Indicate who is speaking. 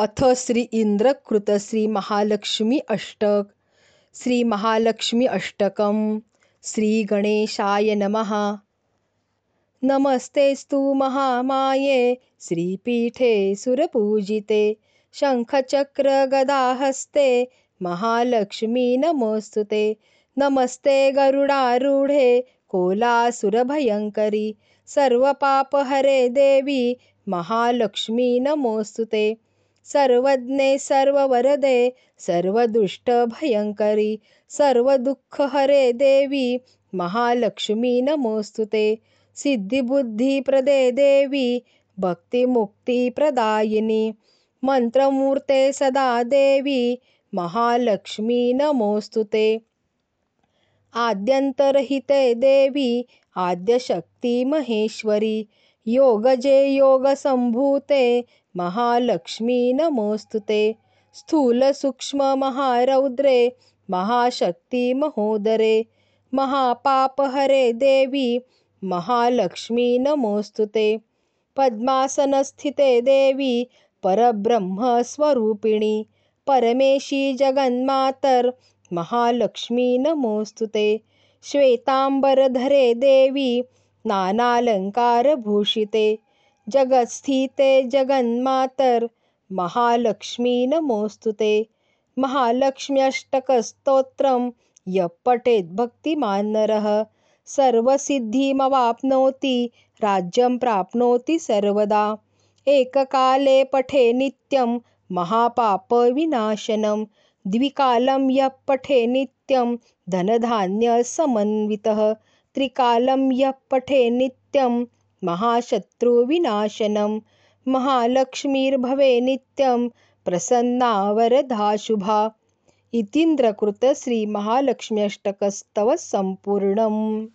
Speaker 1: अथ श्री इंद्रकृत श्री महालक्ष्मी अष्टक। श्री महालक्ष्मी अष्टकम। श्री गणेशाय नमः। नमस्तेस्तु महामाये। श्रीपीठे सुरपूजिते। शङ्खचक्रगदाहस्ते महालक्ष्मी नमोऽस्तु नमस्ते गरुडारूढे। कोलासुरभयङ्करी। सर्वपापहरे देवी। महालक्ष्मी नमोऽस्तु सर्वज्ञे सर्ववरदे सर्वदुष्टभयङ्करी सर्वदुःखहरे देवी महालक्ष्मी नमोऽस्तु ते। सिद्धिबुद्धिप्रदे देवी भक्तिमुक्तिप्रदायिनी मन्त्रमूर्ते सदा देवी महालक्ष्मी नमोऽस्तु ते। आद्यन्तरहिते देवी आद्यशक्तिमहेश्वरी योगजे योगसम्भूते, महालक्ष्मी नमोऽस्तु ते स्थूलसूक्ष्ममहारौद्रे महाशक्तिमहोदरे महापापहरे देवी, महालक्ष्मी नमोऽस्तु ते पद्मासनस्थिते देवी, परब्रह्मस्वरूपिणी, परमेशी जगन्मातर, महालक्ष्मी नमोऽस्तु ते देवी नानालङ्कारभूषिते जगत्स्थिते जगन्मातर, महालक्ष्मी नमोऽस्तु ते महालक्ष्म्यष्टकस्तोत्रं यः पठेत् भक्तिमान् नरः सर्वसिद्धिमवाप्नोति, राज्यं प्राप्नोति सर्वदा। एककाले पठे नित्यं महापापविनाशनं, द्विकालं यः पठे नित्यं धनधान्यसमन्वितः। त्रिकालं यः पठे नित्यं महाशत्रुविनाशनं। महालक्ष्मीर्भवे नित्यं प्रसन्ना वरदा शुभा इतीन्द्रकृतश्रीमहालक्ष्म्यष्टकस्तव सम्पूर्णम्।